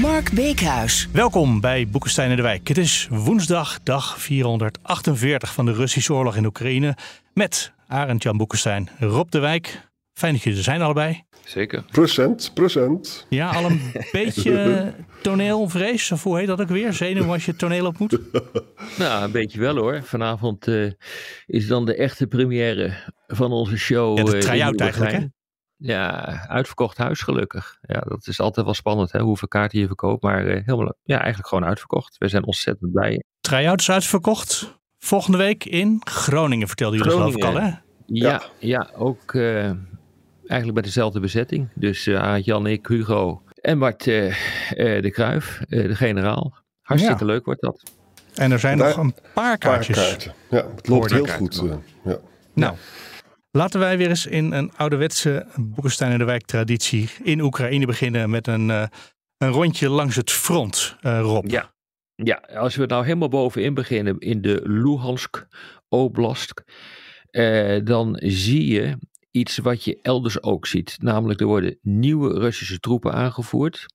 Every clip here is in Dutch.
Mark Beekhuis. Welkom bij Boekenstein en de Wijk. Het is woensdag, dag 448 van de Russische oorlog in Oekraïne. Met Arend Jan Boekenstein, Rob de Wijk. Fijn dat jullie er zijn allebei. Zeker. Procent, procent. Ja, al een beetje toneelvrees, of hoe heet dat ook weer? Zenuw als je toneel op moet? Nou, een beetje wel hoor. Vanavond uh, is dan de echte première van onze show. Ja, de uh, try-out eigenlijk, hè? Ja, uitverkocht huis gelukkig. Ja, dat is altijd wel spannend hè, hoeveel kaarten je verkoopt. Maar uh, helemaal, ja, eigenlijk gewoon uitverkocht. We zijn ontzettend blij. Try-out is uitverkocht. Volgende week in Groningen, vertelde jullie geloof ik al hè? Ja, ja, ja ook eigenlijk bij dezelfde bezetting. Dus uh, Jan, ik, Hugo en Bart uh, uh, de Kruif, de generaal. Hartstikke ja. leuk wordt dat. En er zijn Daar, nog een paar kaartjes. Paar kaarten. Ja, het loopt heel goed. ja. Nou, laten wij weer eens in een ouderwetse Boekenstein in de Wijk traditie in Oekraïne beginnen met een, een rondje langs het front, Rob. Ja. ja, als we nou helemaal bovenin beginnen in de Luhansk Oblast, dan zie je iets wat je elders ook ziet. Namelijk, er worden nieuwe Russische troepen aangevoerd.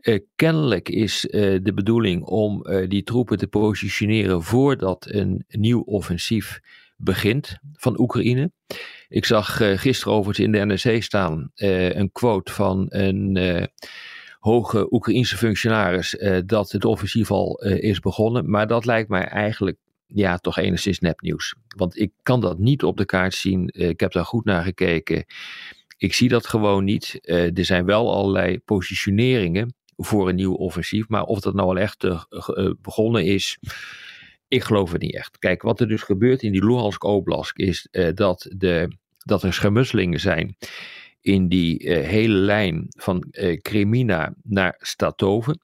Uh, kennelijk is uh, de bedoeling om uh, die troepen te positioneren voordat een nieuw offensief begint van Oekraïne. Ik zag gisteren overigens in de NRC staan een quote van een hoge Oekraïense functionaris dat het offensief al is begonnen. Maar dat lijkt mij eigenlijk ja, toch enigszins nepnieuws. Want ik kan dat niet op de kaart zien. Ik heb daar goed naar gekeken. Ik zie dat gewoon niet. Uh, er zijn wel allerlei positioneringen voor een nieuw offensief. Maar of dat nou al echt uh, uh, begonnen is, ik geloof het niet echt. Kijk, wat er dus gebeurt in die Luhansk Oblast is dat, de, dat er schermutselingen zijn in die hele lijn van Kremina naar Statoven.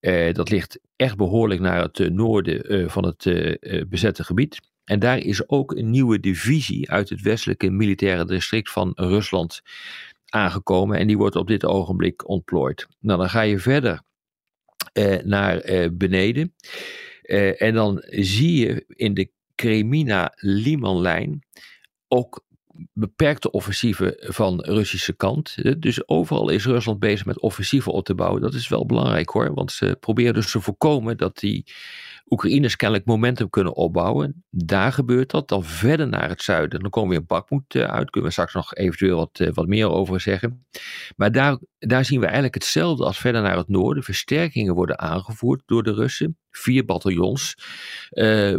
Uh, dat ligt echt behoorlijk naar het uh, noorden uh, van het bezette gebied. En daar is ook een nieuwe divisie uit het westelijke militaire district van Rusland aangekomen. En die wordt op dit ogenblik ontplooid. Nou, dan ga je verder naar beneden. En dan zie je in de Kremina-Liman-lijn ook beperkte offensieven van Russische kant. Dus overal is Rusland bezig met offensieven op te bouwen. Dat is wel belangrijk hoor, want ze proberen dus te voorkomen dat die Oekraïners kennelijk momentum kunnen opbouwen. Daar gebeurt dat. Dan verder naar het zuiden. Dan komen we in Bakmoed uit. Kunnen we straks nog eventueel wat, wat meer over zeggen. Maar daar, daar zien we eigenlijk hetzelfde als verder naar het noorden. Versterkingen worden aangevoerd door de Russen. Vier bataljons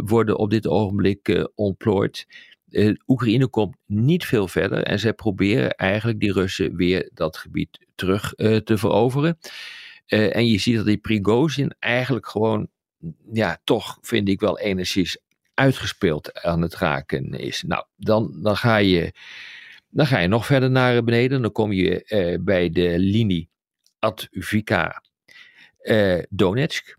worden op dit ogenblik uh, ontplooid. Uh, Oekraïne komt niet veel verder en zij proberen eigenlijk die Russen weer dat gebied terug uh, te veroveren. Uh, en je ziet dat die Prigozhin eigenlijk gewoon, ja, toch vind ik wel enigszins uitgespeeld aan het raken is. Nou, dan, dan, ga, je, dan ga je nog verder naar beneden. Dan kom je bij de linie Advika Donetsk.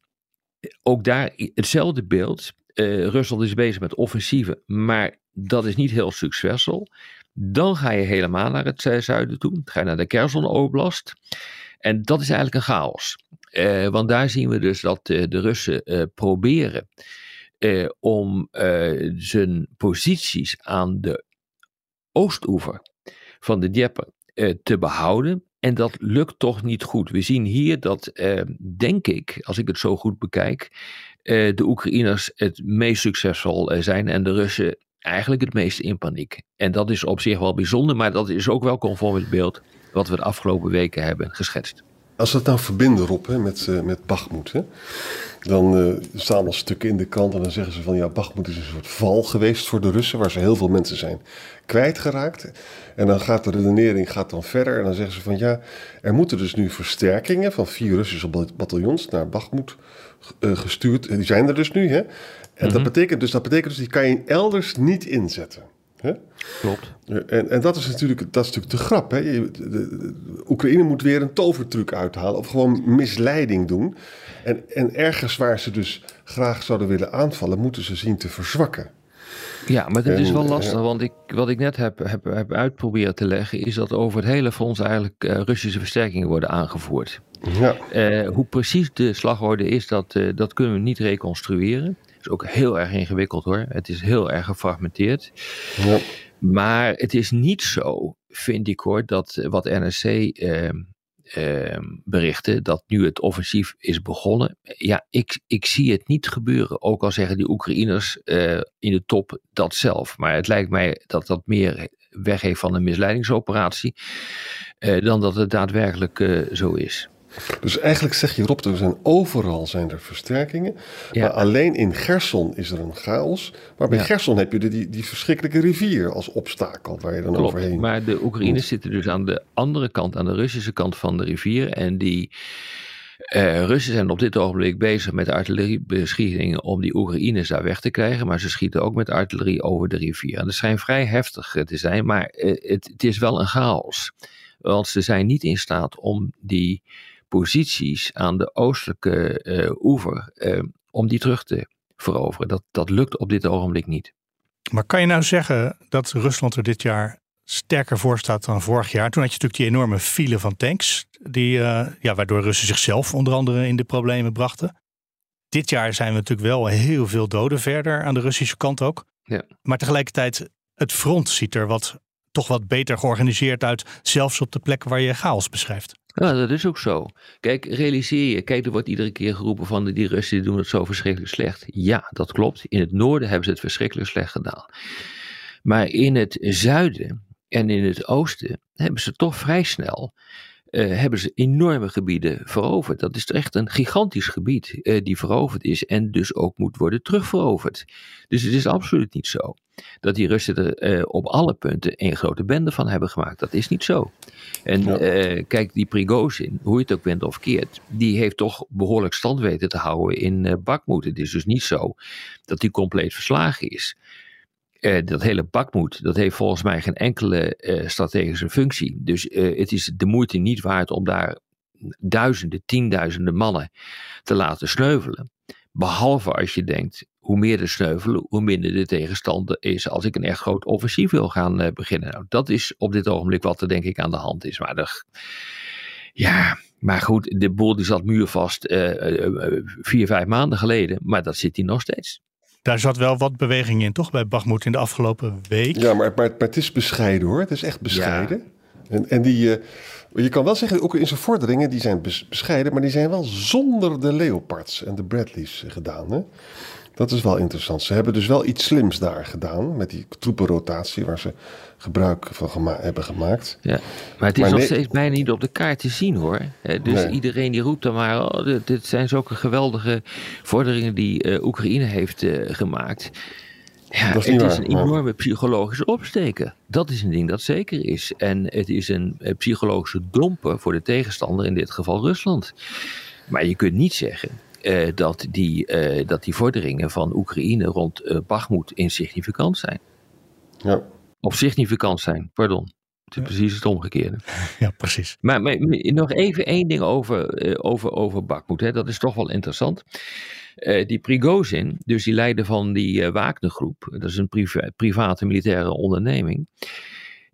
Ook daar hetzelfde beeld. Rusland is bezig met offensieven, maar dat is niet heel succesvol. Dan ga je helemaal naar het zuiden toe. Ga je naar de Kherson Oblast. En dat is eigenlijk een chaos. Uh, want daar zien we dus dat uh, de Russen proberen om zijn posities aan de oostoever van de Dieppe te behouden. En dat lukt toch niet goed. We zien hier dat, denk ik, als ik het zo goed bekijk, de Oekraïners het meest succesvol zijn en de Russen eigenlijk het meest in paniek. En dat is op zich wel bijzonder, maar dat is ook wel conform het beeld wat we de afgelopen weken hebben geschetst. Als we het nou verbinden, Rob, hè, met, uh, met Bachmoed, dan uh, staan al stukken in de krant en dan zeggen ze van ja, Bachmoed is een soort val geweest voor de Russen, waar ze heel veel mensen zijn kwijtgeraakt. En dan gaat de redenering gaat dan verder en dan zeggen ze van ja, er moeten dus nu versterkingen van vier Russische bataljons naar Bachmoed uh, gestuurd. Die zijn er dus nu, hè. En mm -hmm. dat, betekent dus, dat betekent dus, die kan je elders niet inzetten. Hè? Klopt. En, en dat, is natuurlijk, dat is natuurlijk de grap. Hè? Je- de- de- de Oekraïne moet weer een tovertruc uithalen of gewoon misleiding doen. En, en ergens waar ze dus graag zouden willen aanvallen, moeten ze zien te verzwakken. Ja, maar het is wel eh, lastig, want ik, wat ik net heb, heb, heb uitproberen te leggen, is dat over het hele front eigenlijk eh, Russische versterkingen worden aangevoerd. Ja, Eh, hoe precies de slagorde is, dat, eh, dat kunnen we niet reconstrueren. Is ook heel erg ingewikkeld hoor. Het is heel erg gefragmenteerd. ja. Maar het is niet zo, vind ik hoor, dat eh, wat NRC eh, eh, berichtte, dat nu het offensief is begonnen. Ja, ik, ik zie het niet gebeuren. Ook al zeggen die Oekraïners eh, in de top dat zelf. Maar het lijkt mij dat dat meer weg heeft van een misleidingsoperatie. eh, dan dat het daadwerkelijk zo is. Dus eigenlijk zeg je Rob, er zijn overal zijn er versterkingen. Ja. Maar alleen in Gerson is er een chaos. Maar bij Ja. Gerson heb je de, die, die verschrikkelijke rivier als obstakel waar je dan Klopt, overheen maar de Oekraïners moet. zitten dus aan de andere kant, aan de Russische kant van de rivier. En die eh, Russen zijn op dit ogenblik bezig met artilleriebeschietingen om die Oekraïners daar weg te krijgen. Maar ze schieten ook met artillerie over de rivier. En dat schijnt vrij heftig te zijn, maar eh, het, het is wel een chaos. Want ze zijn niet in staat om die posities aan de oostelijke eh, oever, eh, om die terug te veroveren. Dat, dat lukt op dit ogenblik niet. Maar kan je nou zeggen dat Rusland er dit jaar sterker voor staat dan vorig jaar? Toen had je natuurlijk die enorme file van tanks, die, eh, ja, waardoor Russen zichzelf onder andere in de problemen brachten. Dit jaar zijn we natuurlijk wel heel veel doden verder aan de Russische kant ook. Ja. Maar tegelijkertijd, het front ziet er wat, toch wat beter georganiseerd uit, zelfs op de plekken waar je chaos beschrijft. Ja, dat is ook zo. Kijk, realiseer je, kijk, er wordt iedere keer geroepen van die Russen doen het zo verschrikkelijk slecht. Ja, dat klopt. In het noorden hebben ze het verschrikkelijk slecht gedaan. Maar in het zuiden en in het oosten hebben ze toch vrij snel eh, hebben ze enorme gebieden veroverd. Dat is echt een gigantisch gebied eh, die veroverd is en dus ook moet worden terugveroverd. Dus het is absoluut niet zo dat die Russen er eh, op alle punten een grote bende van hebben gemaakt. Dat is niet zo. En Ja. kijk, die Prigozhin, hoe je het ook bent of keert, die heeft toch behoorlijk stand weten te houden in Bakmoed. Het is dus niet zo dat die compleet verslagen is. Eh, dat hele Bakmoed, dat heeft volgens mij geen enkele eh, strategische functie. Dus eh, het is de moeite niet waard om daar duizenden, tienduizenden mannen te laten sneuvelen. Behalve als je denkt, hoe meer de sneuvelen, hoe minder de tegenstander is als ik een echt groot offensief wil gaan beginnen. Nou, dat is op dit ogenblik wat er denk ik aan de hand is. Maar er, ja, maar goed, de boel die zat muurvast vier, vijf maanden geleden, maar dat zit hij nog steeds. Daar zat wel wat beweging in, toch? Bij Bagmoed in de afgelopen week. Ja, maar, maar, maar het is bescheiden hoor. Het is echt bescheiden. En, en die, eh, je kan wel zeggen, ook in zijn vorderingen, die zijn bes- bescheiden, maar die zijn wel zonder de Leopards en de Bradleys gedaan. Hè? Dat is wel interessant. Ze hebben dus wel iets slims daar gedaan met die troepenrotatie waar ze gebruik van gema- hebben gemaakt. Ja, maar het is Maar nog nee- steeds bijna niet op de kaart te zien hoor. Dus Nee. iedereen die roept dan maar, oh, dit, dit zijn zulke geweldige vorderingen die eh, Oekraïne heeft eh, gemaakt. Ja, is het is een maar- enorme psychologische opsteken. Dat is een ding dat zeker is. En het is een eh, psychologische domper voor de tegenstander, in dit geval Rusland. Maar je kunt niet zeggen eh, dat, die, eh, dat die vorderingen van Oekraïne rond eh Bakhmut insignificant zijn. Ja. Of significant zijn, pardon. Het is precies het omgekeerde. Ja, precies. Maar, maar nog even één ding over, over, over Bakhmut. Hè. Dat is toch wel interessant. Die Prigozhin, dus die leider van die eh Wagnergroep, dat is een priva- private militaire onderneming,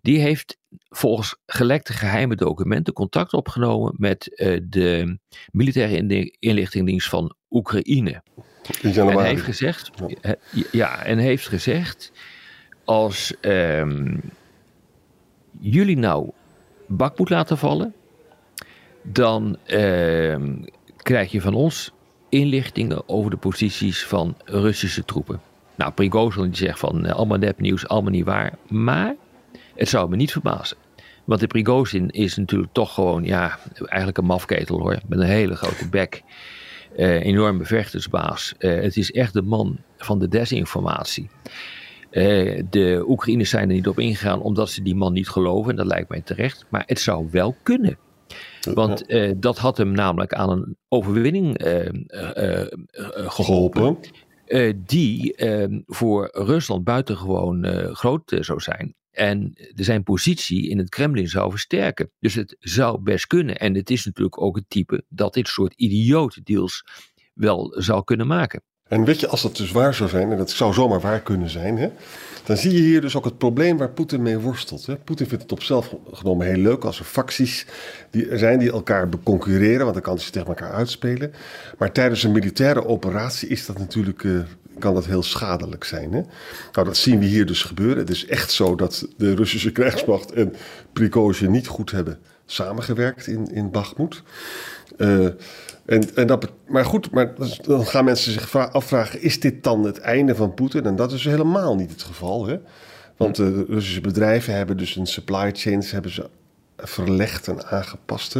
die heeft volgens gelekte geheime documenten contact opgenomen met eh, de militaire inli- inlichtingendienst van Oekraïne. En heeft gezegd, Ja. eh, ja, en heeft gezegd, als ehm, jullie nou bak moet laten vallen, dan ehm, krijg je van ons inlichtingen over de posities van Russische troepen. Nou, Prigozhin die zegt van eh, allemaal nepnieuws, allemaal niet waar, maar het zou me niet verbazen. Want de Prigozhin is natuurlijk toch gewoon, ja, eigenlijk een mafketel hoor, met een hele grote bek eh, enorme vechtersbaas. Eh, het is echt de man van de desinformatie. Eh, de Oekraïners zijn er niet op ingegaan omdat ze die man niet geloven. En dat lijkt mij terecht. Maar het zou wel kunnen. Want dat had hem namelijk aan een overwinning eh, eh, eh, eh, geholpen. uh, die uh, voor Rusland buitengewoon uh, groot zou zijn. En zijn positie in het Kremlin zou versterken. Dus het zou best kunnen. En het is natuurlijk ook het type dat dit soort idiote deals wel zou kunnen maken. En weet je, als dat dus waar zou zijn, en dat zou zomaar waar kunnen zijn, hè, dan zie je hier dus ook het probleem waar Poetin mee worstelt. Poetin vindt het op zelf genomen heel leuk als er facties die zijn die elkaar concurreren, want dan kan ze tegen elkaar uitspelen. Maar tijdens een militaire operatie is dat natuurlijk, uh, kan dat heel schadelijk zijn. Hè? Nou, dat zien we hier dus gebeuren. Het is echt zo dat de Russische krijgsmacht en Prigozhin niet goed hebben samengewerkt in, in Bakhmut. Uh, en, en dat, maar goed, maar dan gaan mensen zich afvragen: is dit dan het einde van Poetin? En dat is helemaal niet het geval. Hè? Want de Russische bedrijven hebben dus hun supply chains hebben ze verlegd en aangepast.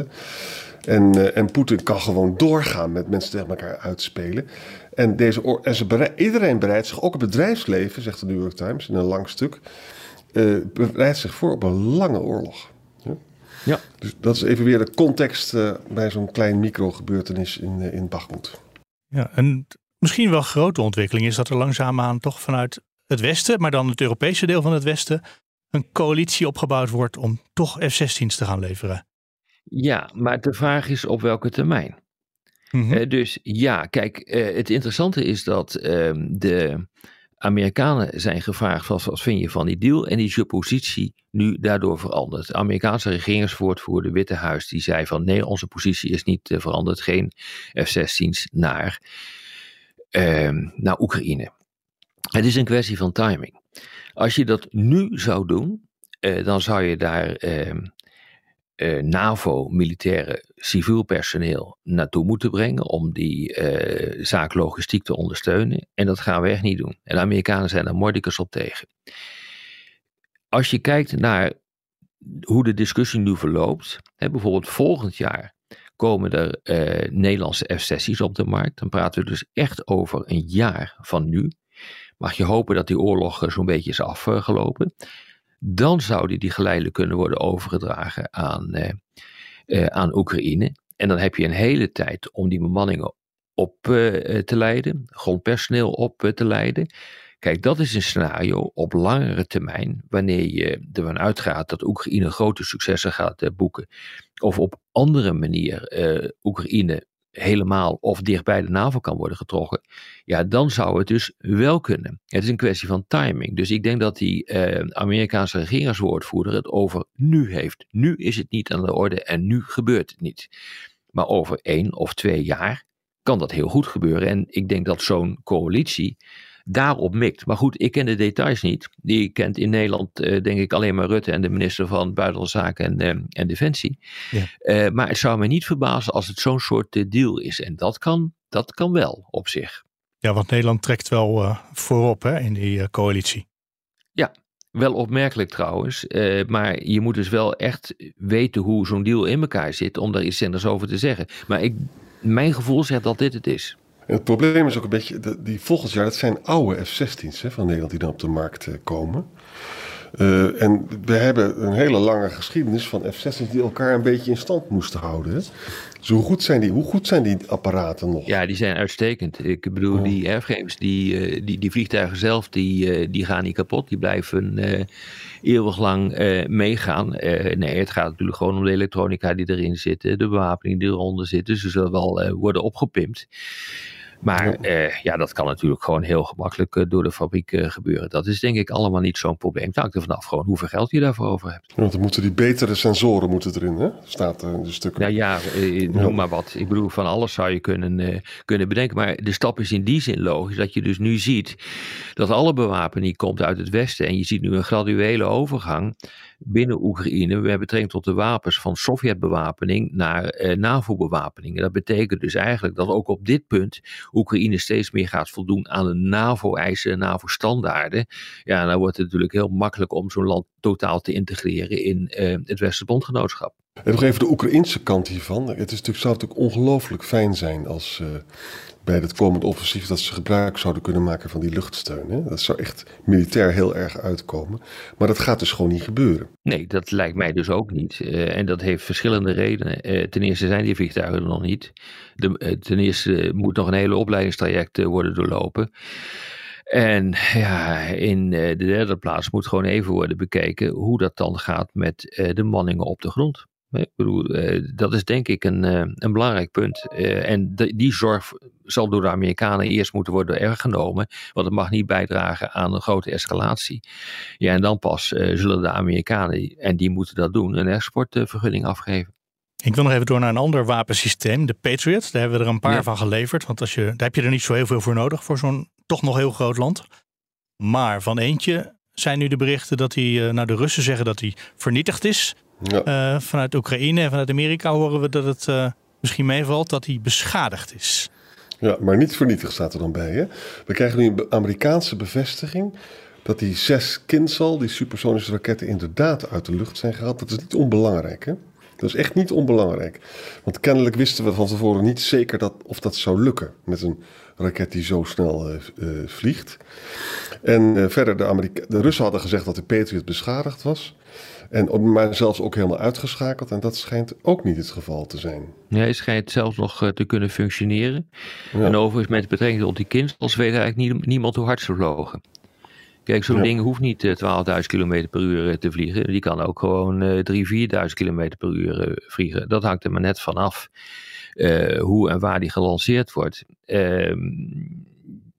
En, uh, en Poetin kan gewoon doorgaan met mensen tegen elkaar uitspelen. En, deze, en ze iedereen bereidt zich, ook het bedrijfsleven, zegt de New York Times in een lang stuk, uh, bereidt zich voor op een lange oorlog. Ja. Dus dat is even weer de context uh, bij zo'n klein microgebeurtenis in, uh, in Bachmut. Ja, en misschien wel grote ontwikkeling is dat er langzaamaan toch vanuit het Westen, maar dan het Europese deel van het Westen, een coalitie opgebouwd wordt om toch F-16's te gaan leveren. Ja, maar de vraag is op welke termijn. Mm -hmm. uh, dus ja, kijk, het interessante is dat ehm, de Amerikanen zijn gevraagd wat, wat vind je van die deal en is je positie nu daardoor veranderd. De Amerikaanse regeringsvoortvoerder Witte Huis die zei van nee, onze positie is niet uh, veranderd, geen F-16's naar, uh, naar Oekraïne. Het is een kwestie van timing. Als je dat nu zou doen, uh, dan zou je daar ehm, uh, NAVO-militaire civiel personeel naartoe moeten brengen om die uh, zaak logistiek te ondersteunen. En dat gaan we echt niet doen. En de Amerikanen zijn er mordicus op tegen. Als je kijkt naar hoe de discussie nu verloopt, hè, bijvoorbeeld volgend jaar komen er uh, Nederlandse F-16's op de markt. Dan praten we dus echt over een jaar van nu. Mag je hopen dat die oorlog zo'n beetje is afgelopen dan zouden die geleidelijk kunnen worden overgedragen aan, eh, eh, aan Oekraïne. En dan heb je een hele tijd om die bemanningen op eh, te leiden, grondpersoneel op te leiden. Kijk, dat is een scenario op langere termijn, wanneer je ervan uitgaat dat Oekraïne grote successen gaat boeken, of op andere manier Oekraïne helemaal of dichtbij de NAVO kan worden getrokken, ja, dan zou het dus wel kunnen. Het is een kwestie van timing. Dus ik denk dat die eh, Amerikaanse regeringswoordvoerder het over nu heeft. Nu is het niet aan de orde en nu gebeurt het niet. Maar over één of twee jaar kan dat heel goed gebeuren. En ik denk dat zo'n coalitie daarop mikt. Maar goed, ik ken de details niet. Die kent in Nederland, uh, denk ik, alleen maar Rutte en de minister van Buitenlandse Zaken en, uh, en Defensie. Ja. Uh, maar het zou me niet verbazen als het zo'n soort deal is. En dat kan, dat kan wel op zich. Ja, want Nederland trekt wel voorop hè, in die coalitie. Ja, wel opmerkelijk trouwens. maar je moet dus wel echt weten hoe zo'n deal in elkaar zit om daar iets zinnigs over te zeggen. Maar ik, mijn gevoel zegt dat dit het is. En het probleem is ook een beetje, die volgend jaar, dat zijn oude F-16's van Nederland die dan op de markt uh, komen. Uh, en we hebben een hele lange geschiedenis van F-16's die elkaar een beetje in stand moesten houden. Hè? Dus hoe goed, zijn die, hoe goed zijn die apparaten nog? Ja, die zijn uitstekend. Ik bedoel, oh. die airframes, die, uh, die, die vliegtuigen zelf, die, die gaan niet kapot. Die blijven eeuwig lang meegaan. nee, het gaat natuurlijk gewoon om de elektronica die erin zit, de bewapening die eronder zit. Dus ze zullen wel worden opgepimpt. Maar eh, ja, dat kan natuurlijk gewoon heel gemakkelijk uh, door de fabriek uh, gebeuren. Dat is denk ik allemaal niet zo'n probleem. Het hangt er vanaf gewoon hoeveel geld je daarvoor over hebt. Ja, want dan moeten die betere sensoren moeten erin, hè? Staat er in de stukken. Nou ja, noem ja. maar wat. Ik bedoel, van alles zou je kunnen, kunnen bedenken. Maar de stap is in die zin logisch dat je dus nu ziet dat alle bewapening komt uit het Westen. En je ziet nu een graduele overgang binnen Oekraïne hebben betrekking tot de wapens van Sovjetbewapening naar eh, NAVO-bewapening. Dat betekent dus eigenlijk dat ook op dit punt Oekraïne steeds meer gaat voldoen aan de NAVO-eisen en NAVO-standaarden. Ja, dan wordt het natuurlijk heel makkelijk om zo'n land totaal te integreren in uh, het Westerse bondgenootschap. En nog even de Oekraïnse kant hiervan. Het is natuurlijk, zou natuurlijk ongelooflijk fijn zijn als uh, bij het komende offensief dat ze gebruik zouden kunnen maken van die luchtsteun. Hè? Dat zou echt militair heel erg uitkomen. Maar dat gaat dus gewoon niet gebeuren. Nee, dat lijkt mij dus ook niet. Uh, en dat heeft verschillende redenen. Uh, ten eerste zijn die vliegtuigen er nog niet. De, uh, ten eerste moet nog een hele opleidingstraject worden doorlopen. En ja, in de derde plaats moet gewoon even worden bekeken hoe dat dan gaat met de manningen op de grond. Ik bedoel, dat is denk ik een, een belangrijk punt. en die zorg zal door de Amerikanen eerst moeten worden ergenomen, want het mag niet bijdragen aan een grote escalatie. Ja, en dan pas zullen de Amerikanen, en die moeten dat doen, een exportvergunning afgeven. Ik wil nog even door naar een ander wapensysteem, de Patriot. Daar hebben we er een paar ja. van geleverd. Want als je, daar heb je er niet zo heel veel voor nodig voor zo'n toch nog heel groot land. Maar van eentje zijn nu de berichten dat hij, nou de Russen zeggen dat hij vernietigd is. Ja. Uh, vanuit Oekraïne en vanuit Amerika horen we dat het uh, misschien meevalt dat hij beschadigd is. Ja, maar niet vernietigd staat er dan bij. Hè? We krijgen nu een Amerikaanse bevestiging dat die zes Kinsal, die supersonische raketten, inderdaad uit de lucht zijn gehaald. Dat is niet onbelangrijk. Hè? Dat is echt niet onbelangrijk. Want kennelijk wisten we van tevoren niet zeker dat, of dat zou lukken met een raket die zo snel uh, uh, vliegt. En uh, verder, de, Amerika de Russen hadden gezegd dat de Patriot beschadigd was. En maar zelfs ook helemaal uitgeschakeld. En dat schijnt ook niet het geval te zijn. Ja, hij schijnt zelfs nog te kunnen functioneren. Ja. En overigens met betrekking tot die kinders weet eigenlijk nie niemand hoe hard ze vlogen. Kijk, zo'n ja. ding hoeft niet 12.000 km per uur te vliegen. Die kan ook gewoon uh, 3.000, 4.000 km per uur uh, vliegen. Dat hangt er maar net vanaf uh, hoe en waar die gelanceerd wordt.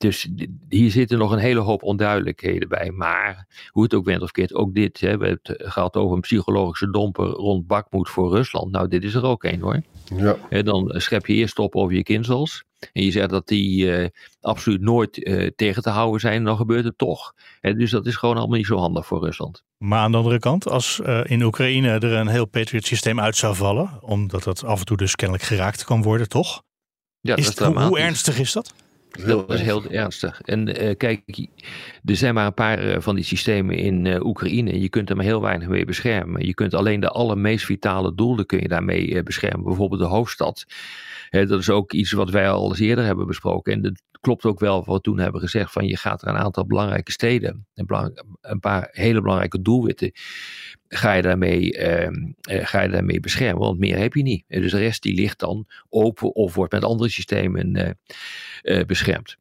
Dus hier zitten nog een hele hoop onduidelijkheden bij. Maar hoe het ook bent of keert, ook dit. Hè, we hebben het gehad over een psychologische domper rond Bakmoed voor Rusland. Nou, dit is er ook een hoor. Ja. Hè, dan schep je eerst op over je kinzels. En je zegt dat die uh, absoluut nooit uh, tegen te houden zijn, dan gebeurt het toch. En dus dat is gewoon allemaal niet zo handig voor Rusland. Maar aan de andere kant, als uh, in Oekraïne er een heel Patriot systeem uit zou vallen, omdat dat af en toe dus kennelijk geraakt kan worden, toch? Ja, is dat het, hoe, hoe ernstig is dat? Dat is heel ernstig. En uh, kijk, er zijn maar een paar uh, van die systemen in uh, Oekraïne. Je kunt er maar heel weinig mee beschermen. Je kunt alleen de allermeest vitale doelen kun je daarmee beschermen. Bijvoorbeeld de hoofdstad. Dat is ook iets wat wij al eens eerder hebben besproken. En dat klopt ook wel wat we toen hebben gezegd. Van je gaat er een aantal belangrijke steden. Een, een paar hele belangrijke doelwitten. Ga je, daarmee, ga je daarmee beschermen. Want meer heb je niet. En dus de rest die ligt dan open of wordt met andere systemen uh, beschermd.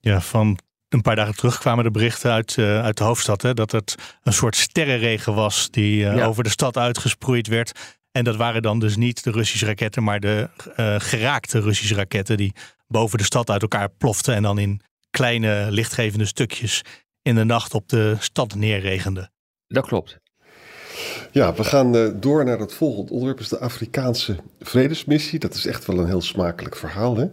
Ja, van een paar dagen terug kwamen de berichten uit, uh, uit de hoofdstad. Hè, dat het een soort sterrenregen was die uh, ja. over de stad uitgesproeid werd. En dat waren dan dus niet de Russische raketten, maar de geraakte Russische raketten die boven de stad uit elkaar ploften en dan in kleine lichtgevende stukjes in de nacht op de stad neerregenden. Dat klopt. Ja, we gaan uh, door naar het volgende onderwerp. is de Afrikaanse vredesmissie. Dat is echt wel een heel smakelijk verhaal. Hè?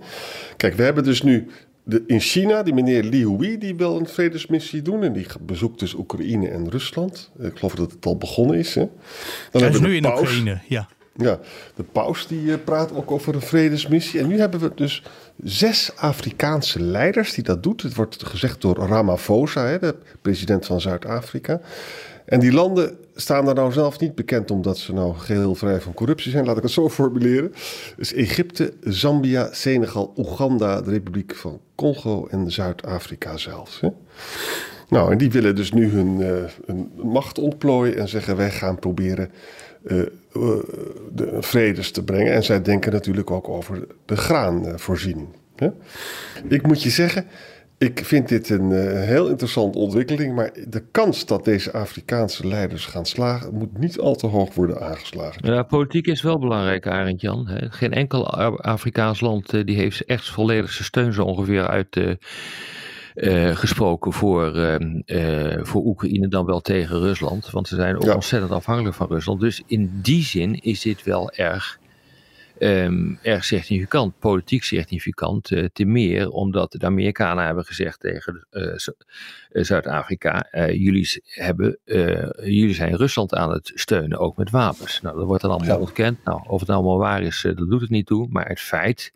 Kijk, we hebben dus nu de, in China die meneer Li Hui, die wil een vredesmissie doen. En die bezoekt dus Oekraïne en Rusland. Ik geloof dat het al begonnen is. Hè? Dan Hij is nu in paus. Oekraïne, ja. Ja, de paus die uh, praat ook over een vredesmissie. En nu hebben we dus zes Afrikaanse leiders die dat doet. Het wordt gezegd door Ramaphosa, de president van Zuid-Afrika. En die landen staan er nou zelf niet bekend omdat ze nou geheel vrij van corruptie zijn, laat ik het zo formuleren. Dus Egypte, Zambia, Senegal, Oeganda, de Republiek van Congo en Zuid-Afrika zelfs. Hè? Nou, en die willen dus nu hun, uh, hun, macht ontplooien en zeggen wij gaan proberen uh, uh, de vredes te brengen. En zij denken natuurlijk ook over de graanvoorziening. Hè? Ik moet je zeggen, ik vind dit een heel interessante ontwikkeling, maar de kans dat deze Afrikaanse leiders gaan slagen moet niet al te hoog worden aangeslagen. Ja, politiek is wel belangrijk, Arend Jan. Geen enkel Afrikaans land die heeft echt volledig zijn steun zo ongeveer uit uh, gesproken voor, ehm, voor Oekraïne dan wel tegen Rusland, want ze zijn ook ja. ontzettend afhankelijk van Rusland. Dus in die zin is dit wel erg um, erg significant, politiek significant, uh, te meer omdat de Amerikanen hebben gezegd tegen Zuid-Afrika, jullie, hebben, jullie zijn Rusland aan het steunen, ook met wapens. Nou, dat wordt dan allemaal ja. ontkend. Nou, of het allemaal waar is, dat doet het niet toe, maar het feit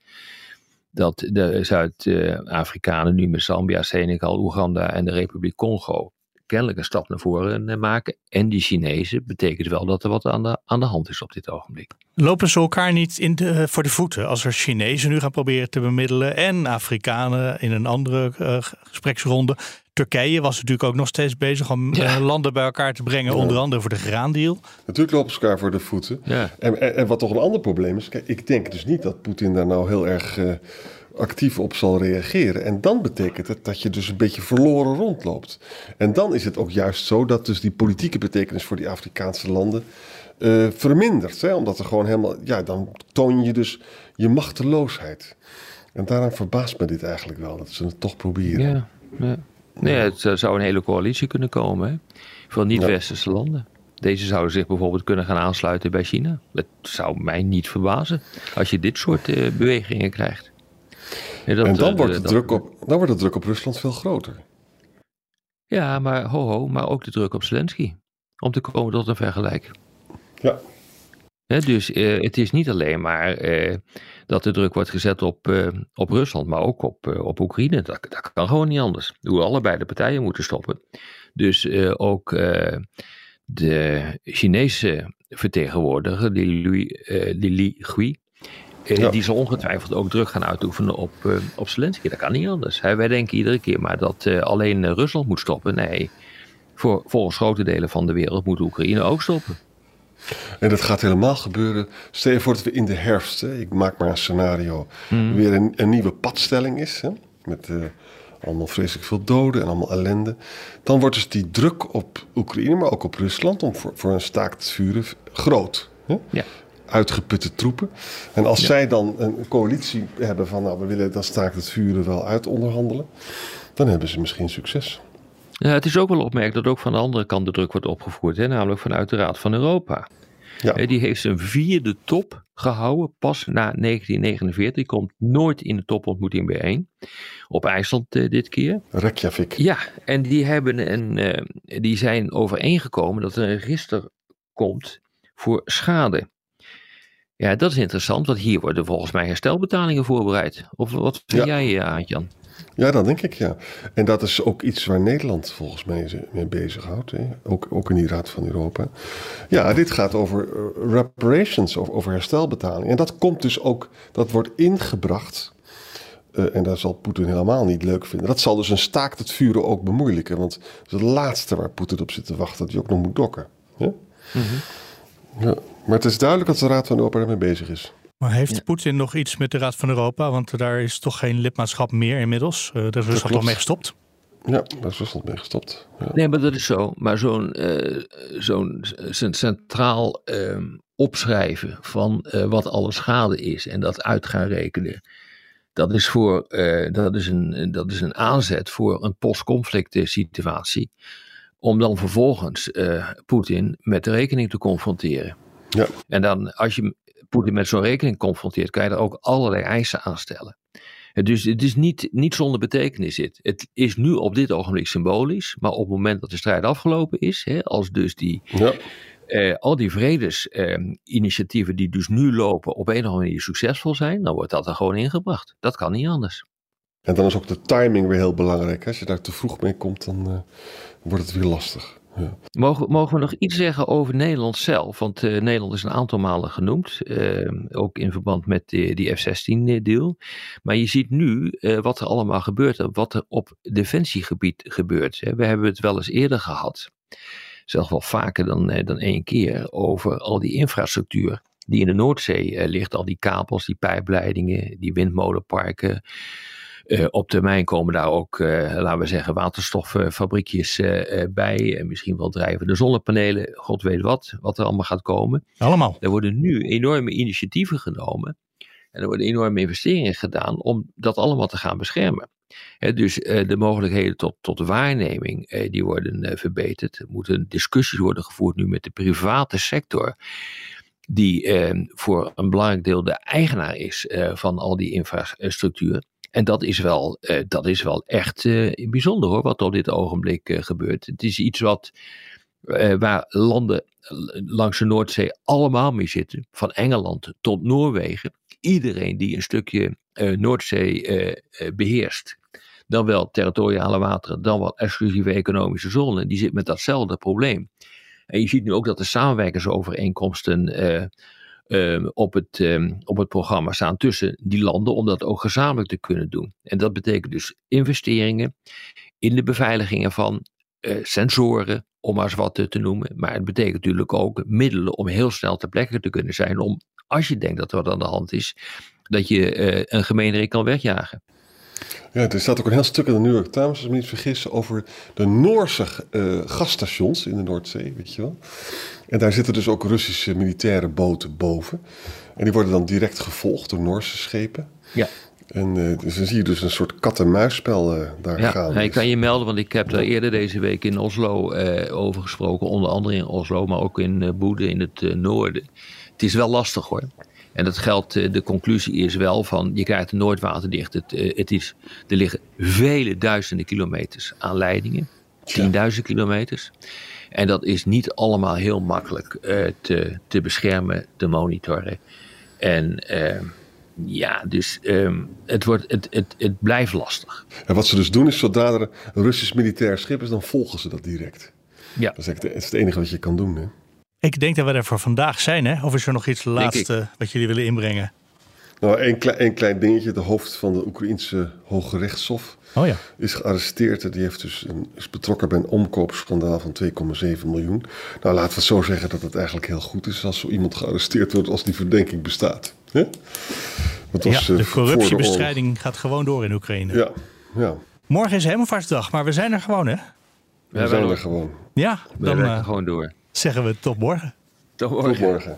dat de Zuid-Afrikanen nu met Zambia, Senegal, Oeganda en de Republiek Congo kennelijk een stap naar voren maken. En die Chinezen betekent wel dat er wat aan de, aan de hand is op dit ogenblik. Lopen ze elkaar niet in de, voor de voeten als er Chinezen nu gaan proberen te bemiddelen en Afrikanen in een andere uh, gespreksronde? Turkije was natuurlijk ook nog steeds bezig om ja. landen bij elkaar te brengen, onder andere voor de graandeal. Natuurlijk lopen ze elkaar voor de voeten. Ja. En, en, en, wat toch een ander probleem is, kijk, ik denk dus niet dat Poetin daar nou heel erg uh, actief op zal reageren. En dan betekent het dat je dus een beetje verloren rondloopt. En dan is het ook juist zo dat dus die politieke betekenis voor die Afrikaanse landen uh, vermindert. Hè? Omdat er gewoon helemaal, ja, dan toon je dus je machteloosheid. En daarom verbaast me dit eigenlijk wel, dat ze het toch proberen. Ja, ja. Nee, het eh, zou een hele coalitie kunnen komen hè? van niet-westerse landen. Deze zouden zich bijvoorbeeld kunnen gaan aansluiten bij China. Dat zou mij niet verbazen als je dit soort uh, bewegingen krijgt. Dat, en dan, uh, wordt de druk op, dan wordt de druk op Rusland veel groter. Ja, maar ho ho, maar ook de druk op Zelensky. Om te komen tot een vergelijk. Ja. Dus uh, het is niet alleen maar uh, dat de druk wordt gezet op, uh, op Rusland, maar ook op, op Oekraïne. Dat, dat, kan gewoon niet anders. Hoe allebei de partijen moeten stoppen. Dus ook de Chinese vertegenwoordiger, die Li Gui, ja. die zal ongetwijfeld ook druk gaan uitoefenen op, op Zelensky. Dat kan niet anders. Wij denken iedere keer maar dat alleen Rusland moet stoppen. Nee, voor, volgens grote delen van de wereld moet Oekraïne ook stoppen. En dat gaat helemaal gebeuren. Stel je voor dat we in de herfst, hè, ik maak maar een scenario, mm. weer een, een, nieuwe padstelling is. Hè, met uh, allemaal vreselijk veel doden en allemaal ellende. Dan wordt dus die druk op Oekraïne, maar ook op Rusland, om voor, voor een staakt vuren groot. Hè? Ja. Uitgeputte troepen. En als ja. zij dan een coalitie hebben van, nou, we willen dat staakt het vuren wel uitonderhandelen, dan hebben ze misschien succes. Ja, het is ook wel opmerkelijk dat ook van de andere kant de druk wordt opgevoerd, hè, namelijk vanuit de Raad van Europa. Ja. Die heeft zijn vierde top gehouden, pas na 1949. Die komt nooit in de topontmoeting bijeen. Op IJsland uh, dit keer. Reykjavik. Ja, en die, hebben een, uh, die zijn overeengekomen dat er een register komt voor schade. Ja, dat is interessant, want hier worden volgens mij herstelbetalingen voorbereid. Of wat vind ja. jij, Aantjan? Ja, dat denk ik, ja. En dat is ook iets waar Nederland volgens mij mee bezighoudt. Hè? Ook, ook in die Raad van Europa. Ja, dit gaat over reparations, over, over herstelbetaling. En dat komt dus ook, dat wordt ingebracht. Uh, en dat zal Poetin helemaal niet leuk vinden. Dat zal dus een staakt het vuren ook bemoeilijken. Want het is het laatste waar Poetin op zit te wachten, dat hij ook nog moet dokken. Ja? Mm -hmm. ja. Maar het is duidelijk dat de Raad van Europa ermee bezig is. Maar heeft ja. Poetin nog iets met de Raad van Europa? Want daar is toch geen lidmaatschap meer inmiddels. Uh, daar is Rusland al mee gestopt. Ja, daar is Rusland mee gestopt. Ja. Nee, maar dat is zo. Maar zo'n uh, zo'n centraal uh, opschrijven van uh, wat alle schade is en dat uit gaan rekenen. Dat is, voor, dat, is een, dat is een aanzet voor een post-conflict situatie. Om dan vervolgens Poetin met de rekening te confronteren. Ja. En dan, als je Poetin met zo'n rekening confronteert, kan je er ook allerlei eisen aan stellen. Dus het is niet, niet zonder betekenis dit. Het is nu op dit ogenblik symbolisch, maar op het moment dat de strijd afgelopen is, hè, als dus die, ja. eh, al die vredesinitiatieven eh, die dus nu lopen op een of andere manier succesvol zijn, dan wordt dat er gewoon ingebracht. Dat kan niet anders. En dan is ook de timing weer heel belangrijk. Als je daar te vroeg mee komt, dan uh, wordt het weer lastig. Mogen, mogen we nog iets zeggen over Nederland zelf? Want uh, Nederland is een aantal malen genoemd, uh, ook in verband met die, die F-16-deal. Maar je ziet nu uh, wat er allemaal gebeurt, wat er op defensiegebied gebeurt. We hebben het wel eens eerder gehad, zelfs wel vaker dan, dan één keer, over al die infrastructuur die in de Noordzee ligt. Al die kabels, die pijpleidingen, die windmolenparken. Uh, op termijn komen daar ook, uh, laten we zeggen, waterstoffabriekjes uh, bij. En misschien wel drijvende zonnepanelen. God weet wat, wat er allemaal gaat komen. Allemaal. Er worden nu enorme initiatieven genomen. En er worden enorme investeringen gedaan om dat allemaal te gaan beschermen. He, dus de mogelijkheden tot, tot waarneming, die worden verbeterd. Er moeten discussies worden gevoerd nu met de private sector die voor een belangrijk deel de eigenaar is van al die infrastructuur. En dat is wel, uh, dat is wel echt uh, bijzonder hoor, wat op dit ogenblik uh, gebeurt. Het is iets wat, waar landen langs de Noordzee allemaal mee zitten. Van Engeland tot Noorwegen. Iedereen die een stukje Noordzee beheerst. dan wel territoriale wateren, dan wel exclusieve economische zone, die zit met datzelfde probleem. En je ziet nu ook dat de samenwerkingsovereenkomsten uh, uh, op, het, uh, op het programma staan tussen die landen om dat ook gezamenlijk te kunnen doen. En dat betekent dus investeringen in de beveiliging ervan, sensoren, om maar eens wat te, noemen. Maar het betekent natuurlijk ook middelen om heel snel ter plekke te kunnen zijn, om als je denkt dat er wat aan de hand is, dat je een gemeenerik kan wegjagen. Ja, er staat ook een heel stuk in de New York Times, als ik me niet vergis, over de Noorse uh, gasstations in de Noordzee, weet je wel. En daar zitten dus ook Russische militaire boten boven. En die worden dan direct gevolgd door Noorse schepen. Ja. En uh, dus dan zie je dus een soort kat-en-muisspel uh, daar ja, gaan. Ja, ik kan je melden, want ik heb daar eerder deze week in Oslo over gesproken. Onder andere in Oslo, maar ook in Boede in het noorden. Het is wel lastig hoor. En dat geldt, eh, de conclusie is wel van, je krijgt nooit waterdicht. Het, eh, het is, er liggen vele duizenden kilometers aan leidingen. Tienduizend kilometers. En dat is niet allemaal heel makkelijk uh, te, te beschermen, te monitoren. En uh, ja, dus um, het, wordt, het, het, het blijft lastig. En wat ze dus doen is, zodra er een Russisch militair schip is, dan volgen ze dat direct. Ja. Dat is, het, dat is het enige wat je kan doen. Hè? Ik denk dat we er voor vandaag zijn, hè? Of is er nog iets laatste wat jullie willen inbrengen? Nou, één klein, klein dingetje. De hoofd van de Oekraïense Hoge Rechtshof oh ja. is gearresteerd. Die heeft dus een, is betrokken bij een omkoopschandaal van 2,7 miljoen. Nou, laten we het zo zeggen dat het eigenlijk heel goed is als zo iemand gearresteerd wordt als die verdenking bestaat. Hè? Want ja, de corruptiebestrijding de gaat gewoon door in Oekraïne. Ja, ja. Morgen is Hemelvaartsdag, maar we zijn er gewoon, hè? We, we zijn er gewoon. Ja, dan we uh, gewoon door zeggen we tot morgen. Tot morgen. Tot morgen.